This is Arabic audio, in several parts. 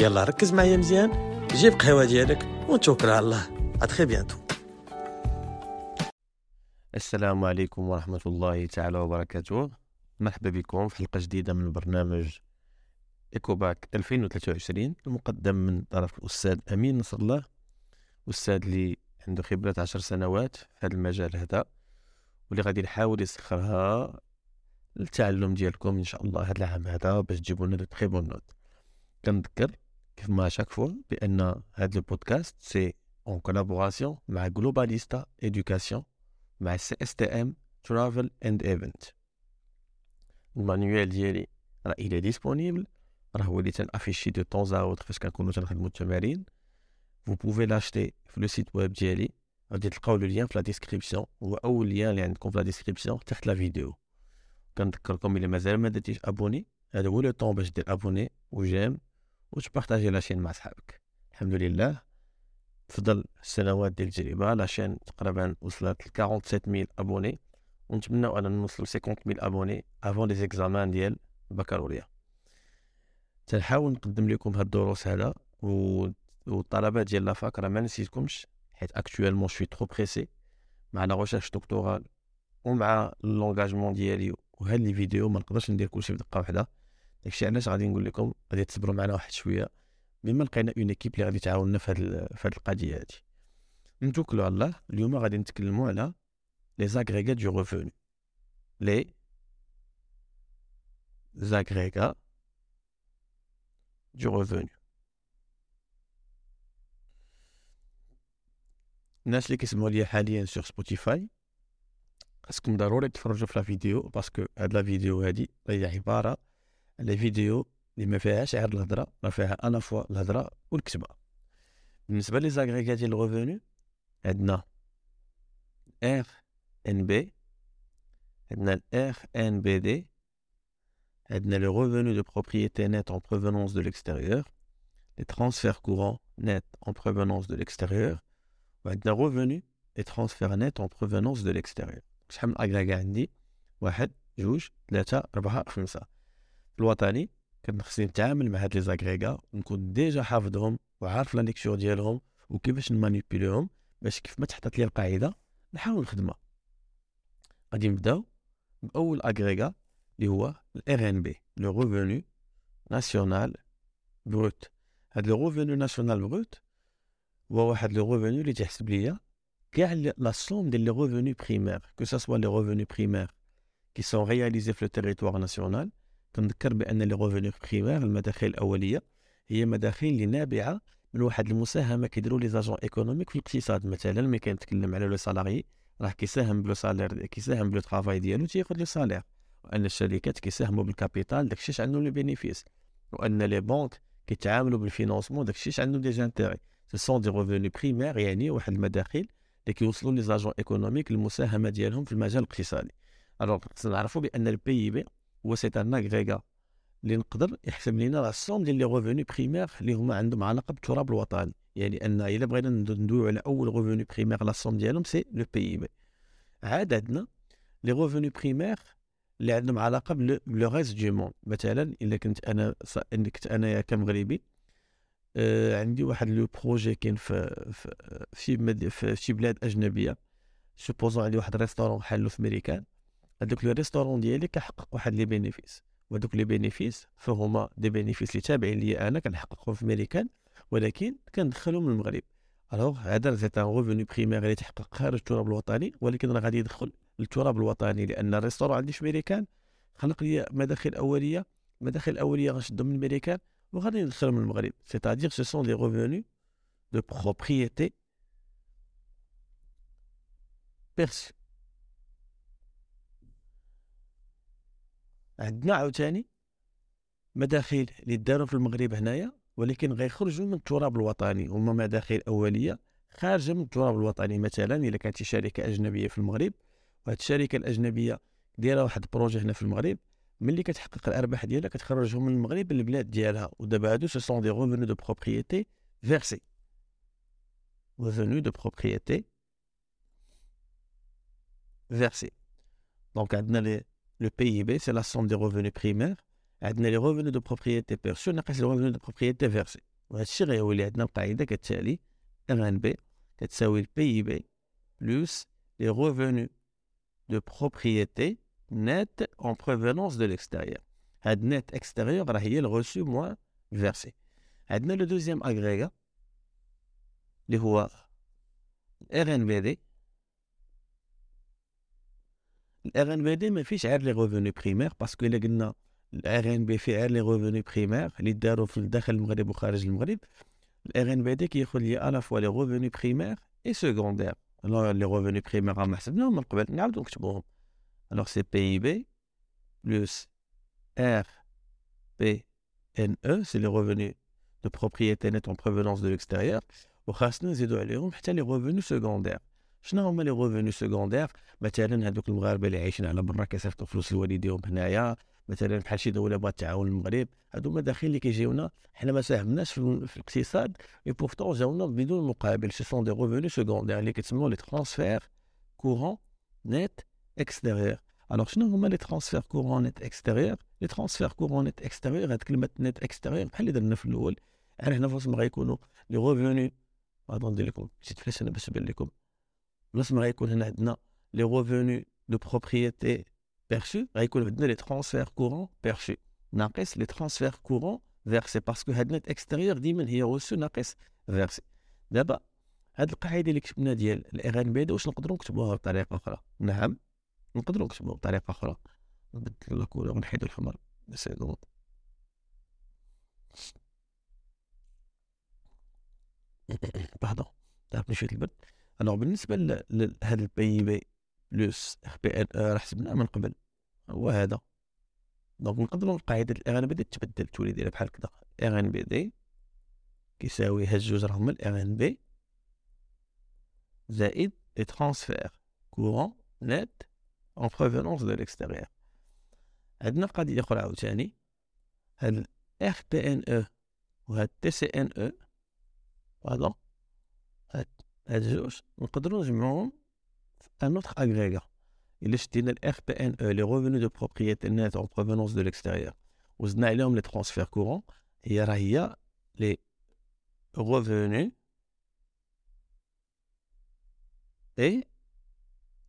يلا ركز معايا مزيان. جيب قهوة ديالك ونتوكل على الله. à très bientôt السلام عليكم ورحمة الله تعالى وبركاته. مرحبا بكم في حلقة جديدة من برنامج إيكوباك 2023 المقدم من طرف الأستاذ أمين نصر الله أستاذ اللي عنده خبرة عشر سنوات في هذا المجال هذا واللي غادي نحاول يسخرها للتعلم ديالكم إن شاء الله هذا العام هذا باش تجيبوا لنا de bonnes notes كنذكر كيف ما chaque fois بأن هذا البودكاست c'est en collaboration مع Globalista Education مع CSTM Travel and Event ال manuel ديالي راه il est disponible راه هو اللي تنافيشي دو طون زاوت فاش كنكونو تنخدمو التمارين. vous pouvez l'acheter في le site web ديالي. غادي تلقاو le lien في la description هو أول lien اللي عندكم في la description تحت la vidéo كنذكركم إلى مازال ما درتيش abonner هذا هو le temps باش دير abonner و j'aime. وتبارطاجي la chaîne مع صحابك؟ الحمد لله. فضل السنوات ديال التجربة la chaîne تقريبا وصلت ل 47000 abonnés. ونتمنى أن نوصل 50000 abonnés avant les examens ديال البكالوريا تنحاول نقدم لكم هاد الدروس هذا و... والطلبة ديال la fac راه ما نسيتكمش حيت actuellement je suis trop pressé مع la recherche doctorale ومع l'engagement ديالي وهاد les vidéos ما نقدرش ندير كلشي في دقه واحدة داكشي علاش غادي نقول لكم غادي تصبروا معنا واحد شوية بما لقينا une équipe اللي غادي تعاوننا في هذه القضية هذه نتوكلوا على الله اليوم غادي نتكلموا على les agrégats de revenus les agrégats de revenus الناس اللي كيسمعوا ليا حاليا sur Spotify خاصكم ضروري تفرجوا في la vidéo parce que هاد la vidéo هادي هي عبارة على فيديو اللي ما فيهاش غير الهضرة راه فيها أنا فوا الهضرة والكتابه بالنسبة les agrégats ديال ال revenus عندنا R NB عندنا ال RNBD عندنا le revenu de propriété net en provenance de l'extérieur les transferts courants nets en provenance de l'extérieur وعندنا revenu et transferts nets en provenance de l'extérieur. شحال من agrégats عندي؟ واحد جوج ثلاثة أربعة خمسة. الوطني كان خصني نتعامل مع هاد les agrégats ونكون déjà حافظهم وعارف la lecture ديالهم وكيفاش نمانيبيليهم باش كيف ما تحطت لي القاعدة نحاول نخدمها غادي نبداو باول agrégat اللي هو ال RNB le revenu national brut. هاد le revenu national brut هو واحد le revenu اللي تيحسب ليا كاع la somme ديال les revenus primaires que ça soit les revenus primaires qui sont réalisés في le territoire national كنذكر بأن les revenus primaires المداخيل الأولية هي مداخيل اللي نابعه من واحد المساهمة كيديروا les agents économiques في الاقتصاد مثلا ملي كنتكلم على le salarié راه كيساهم ب le salaire كيساهم ب le travail ديالو تياخذ le salaire. وأن الشركات كيساهموا بال capital داكشي اش عندهم les bénéfices. وأن les banques كيتعاملوا بال financement داكشي اش عندهم des intérêts ce sont des revenus primaires يعني واحد المداخيل اللي كيوصلوا les agents économiques المساهمة ديالهم في المجال الاقتصادي. alors خصنا نعرفوا بأن ال PIB هو c'est un agrégat اللي نقدر يحسب لنا la somme ديال les revenus primaires اللي هما عندهم علاقه بالتراب الوطني يعني ان الا بغينا ندويو على اول revenus primaires la somme ديالهم c'est le PIB عاد عندنا les revenus primaires اللي عندهم علاقه ب le reste du monde مثلا الا كنت أنا ان كنت انايا كمغربي آه عندي واحد le projet كاين في في في شي بلاد اجنبيه supposons عندي واحد restaurant حلو في ميريكان هذوك le restaurant ديالي كيحقق واحد les bénéfices وهذوك les bénéfices فهما des bénéfices اللي تابعين ليا أنا كنحققهم في ميريكان ولكن كندخلهم من المغرب. alors هذا c'est un revenu primaire اللي تحقق خارج التراب الوطني ولكن راه غادي يدخل للتراب الوطني لأن ال restaurant عندي في ميريكان خلق لي مداخل أولية المداخل الاوليه غنشدهم من ميريكان وغادي ندخلهم من المغرب. c'est-à-dire ce sont des revenus de propriété perçus عندنا عاوتاني مداخيل اللي داروا في المغرب هنايا ولكن غيخرجوا من التراب الوطني هما مداخل أولية خارجة من التراب الوطني. مثلا إلا كانت شركة أجنبية في المغرب وهاد الشركة الأجنبية دايره واحد ال projet هنا في المغرب ملي كتحقق الأرباح ديالها كتخرجهم من المغرب للبلاد ديالها. ودابا هادو ce sont des revenus de propriété فيرسي revenus de propriété versés. Donc, le PIB, c'est la somme des revenus primaires. les revenus de propriété perçus, les revenus de propriété versés. وهادشي غيولي عندنا القاعدة كتالي RNB كتساوي le PIB plus les revenus de propriété net en provenance de l'extérieur. هاد net extérieur راه هي reçu moins versé. عندنا le deuxième agrégat اللي هو الار ان بي دي الار ان بي دي ما فيش غير les revenus primaires parce que الا قلنا ال RNB فيه غير les revenus primaires اللي داروا في داخل المغرب وخارج المغرب ال RNBD كياخذ لي à la fois les revenus primaires et secondaires les revenus primaires راهم حسبناهم من قبل نعاودو نكتبوهم الوغ سي بي بي بلوس ار بي ان أو سي لي ريفوني de propriété nette en provenance de l'extérieur. وخاصنا نزيدو عليهم حتى les revenus secondaires شنو هما les revenus secondaires مثلا هذوك المغاربة اللي عايشين على برا كيصيفطوا فلوس لوالديهم هنايا مثلا بحال شي دولة بغات تعاون المغرب هادو مداخل اللي كيجيونا حنا ما ساهمناش في, في الاقتصاد et pourtant جاونا بدون مقابل. ce sont des revenus secondaires اللي كيتسموا les transferts courants nets extérieur alors شنو هما les transferts courants nets extérieur les transferts courants nets extérieur هاد كلمة net extérieur بحال اللي درنا في الأول يعني هنا فاش ما غيكونوا les revenus غادي ندير لكم شي تفليس أنا باش نبان لكم. ما غيكون هنا عندنا les revenus de propriété perçus غيكون عندنا les transferts courants perçus ناقص les transferts courants versés parce que هاد net extérieur ديما هي reçu ناقص versé دابا هاد القاعدة اللي كتبنا ديال ال RNB واش نقدروا نكتبوها بطريقة أخرى؟ نعم نقدروا نكتبوها بطريقة أخرى. نبدل couleur ونحيدو الحمر. seconde pardon تعرفني شوية البرد alors بالنسبة لهذا ال PIB plus RPN راه حسبناه من قبل. هو هذا. donc نقدروا قاعدة ال RNBD تبدل تولي دايرة بحال كذا RNBD كيساوي هاد جوج راهم ال RNB. زائد les transferts courants nets en provenance de l'extérieur عندنا قضية أخرى عاوتاني. هاد RPNE وهاد TCNE voilà هاد هاد جوج نقدرو نجمعوهم في un autre agrégat الا شدينا ال RPNE les revenus de propriété nets en provenance de l'extérieur وزدنا عليهم les transferts courants هي راه هي les revenus et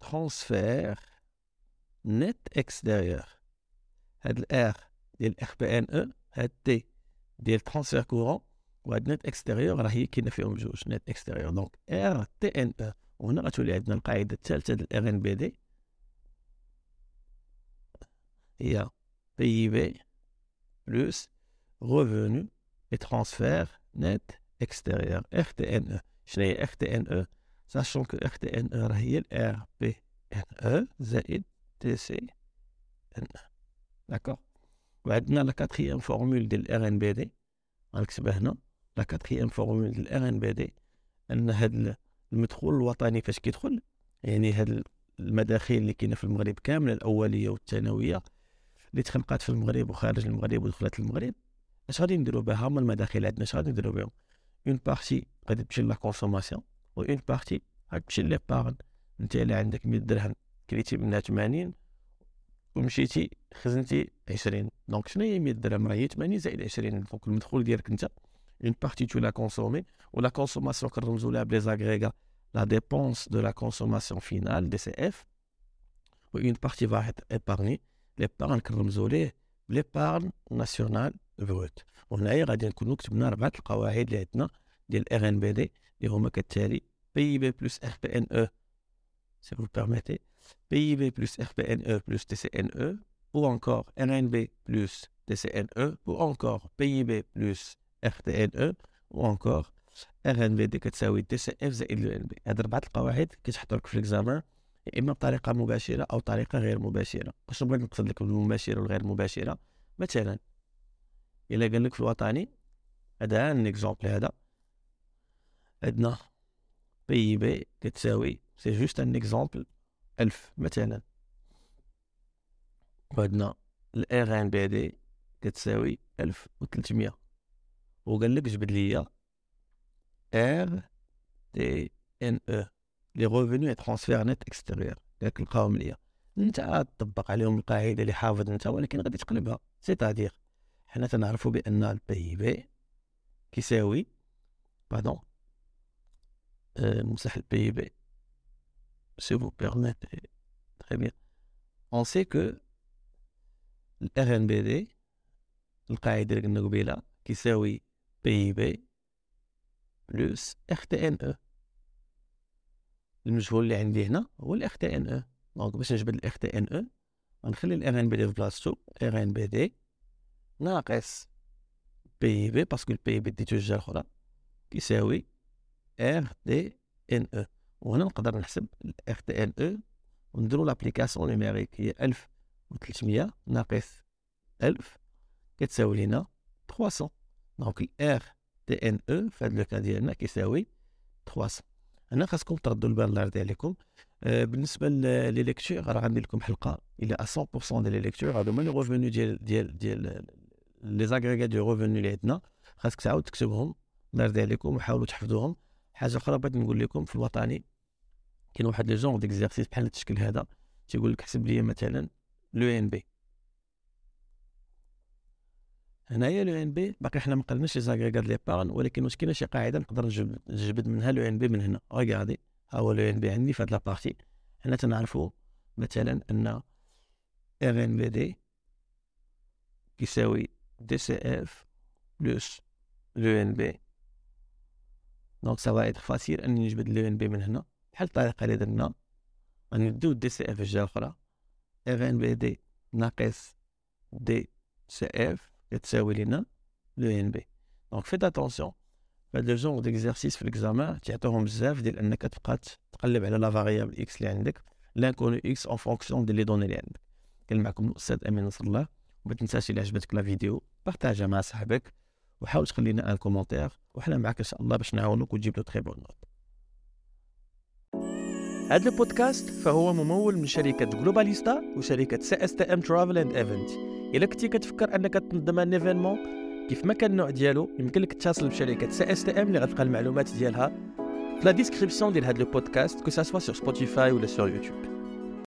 transferts nets extérieur هاد ال R ديال RPNE هاد T ديال transferts courants وهاد net extérieur راه هي كاينة فيهم جوج net extérieur. donc RTNE وهنا غتولي عندنا القاعدة الثالثة ديال RNBD. هي بي بي ترانسفير نت اكستيريور اف تي ان أو شنو هي أو ساشون كو اف تي ان راه هي ان أو زائد تي سي ان داكوغ وعندنا لا كاتريام فورمول ديال الار إن بي دي. غنكتبها هنا. لا كاتريام فورمول ديال الار ان بي دي أن هاد المدخول الوطني فاش كيدخل يعني هاد المداخل اللي كاينة في المغرب كاملة الأولية والثانوية اللي تخلقات في المغرب وخارج المغرب ودخلت المغرب أش غادي نديرو بها؟ هما المداخل عندنا أش غادي نديرو بهم؟ une partie غادي تمشي la consommation و une partie غادي تمشي l'épargne أنت اللي عندك 100 درهم شريتي منها 80 ومشيتي خزنتي 20 donc شنو هي 100 درهم؟ راه هي 80 زائد 20 donc المدخول ديالك أنت une partie tu l'as consommée, ou la consommation que nous les agrégats, la dépense de la consommation finale, DCF, ou une partie va être épargnée, l'épargne que nous l'épargne nationale brute. وهنايا غادي نكونوا كتبنا اربعه القواعد اللي عندنا ديال ار ان بي دي اللي هما كالتالي بي بي بلس ار بي ان او si vous permettez PIB plus RPNE plus TCNE ou encore RNB plus TCNE ou encore PIB plus RTNE ou encore RNBD كتساوي DCF زائد l'ENB هاد أربعة القواعد كيتحطوا لك في ال examen يا إما بطريقة مباشرة أو طريقة غير مباشرة. واش بغيت نقصد لك بالمباشرة والغير مباشرة؟ مثلا إلا قال لك في الوطني هذا un exemple هذا عندنا PIB كتساوي c'est juste un exemple ألف مثلا. وعندنا ال RNBD كتساوي ألف وتلتمية وقال لك جبد ليا RTNE les revenus transferts nets extérieur. ياك لقاهم ليا انت تطبق عليهم القاعدة اللي حافظ انت ولكن غادي تقلبها. c'est-à-dire حنا تنعرفوا بأن ال PIB كيساوي pardon نمسح ال PIB si vous permettez très bien on sait que ال RNBD القاعدة اللي قلنا قبيلة كيساوي PIB plus RTNE المجهول اللي عندي هنا هو ال RTNE donc باش نجبد ال RTNE غنخلي ال RNBD في بلاصتو RNBD ناقص PIB parce que ال PIB ديتو الجهه الاخرى كيساوي RTNE وهنا نقدر نحسب ال RTNE ونديرو l'application numérique هي 1300 ناقص 1000 كتساوي لينا 300 donc ال RTNE في هذا لو ديالنا كيساوي 300 هنا خاصكم تردوا البال الله يرضي عليكم بالنسبة les lectures راه غندير لكم حلقة. إلى 100% ديال les lectures هادو هما les revenus ديال ديال ديال les agrégats de revenus اللي عندنا. خاصك تعاود تكتبهم الله يرضي عليكم وحاولوا تحفظوهم حاجة أخرى بغيت نقول لكم في الوطني كاين واحد les genres d'exercices بحال التشكيل هذا. تيقول لك حسب لي مثلا l'ENB. هنايا l'ENB باقي حنا ما قلناش les agrégats l'épargne ولكن واش كاينة شي قاعدة نقدر نجبد منها l'ENB من هنا. regardez ها هو l'ENB عندي في هاد la partie. حنا تنعرفوا مثلا أن RNBD يساوي دي سي إف بلس لو إن بي. donc ça va être facile أني نجبد l'ENB من هنا. بحال الطريقة اللي درنا غنديو DCF الجهة الأخرى. RNBD ناقص DCF كتساوي لينا l'ENB donc faites attention le genre d'exercices في ال examen تيعطيوهم بزاف ديال انك تبقى تقلب على la variable x اللي عندك l'inconnue x en fonction ديال les données اللي عندك كان معكم الاستاذ امين نصر الله وما تنساش إلى عجبتك la vidéo بارطاجها مع صاحبك وحاول تخلي لنا un commentaire وحنا معك ان شاء الله باش نعاونوك وتجيب له très bonne note هذا البودكاست فهو ممول من شركة جلوباليستا وشركة CSTM Travel and Event إلا كنتي كتفكر أنك تنظم un événement كيف ما كان النوع ديالو يمكن لك تتصل بشركة CSTM اللي غتلقى المعلومات ديالها في la description ديال هذا البودكاست que ce soit sur Spotify ولا sur YouTube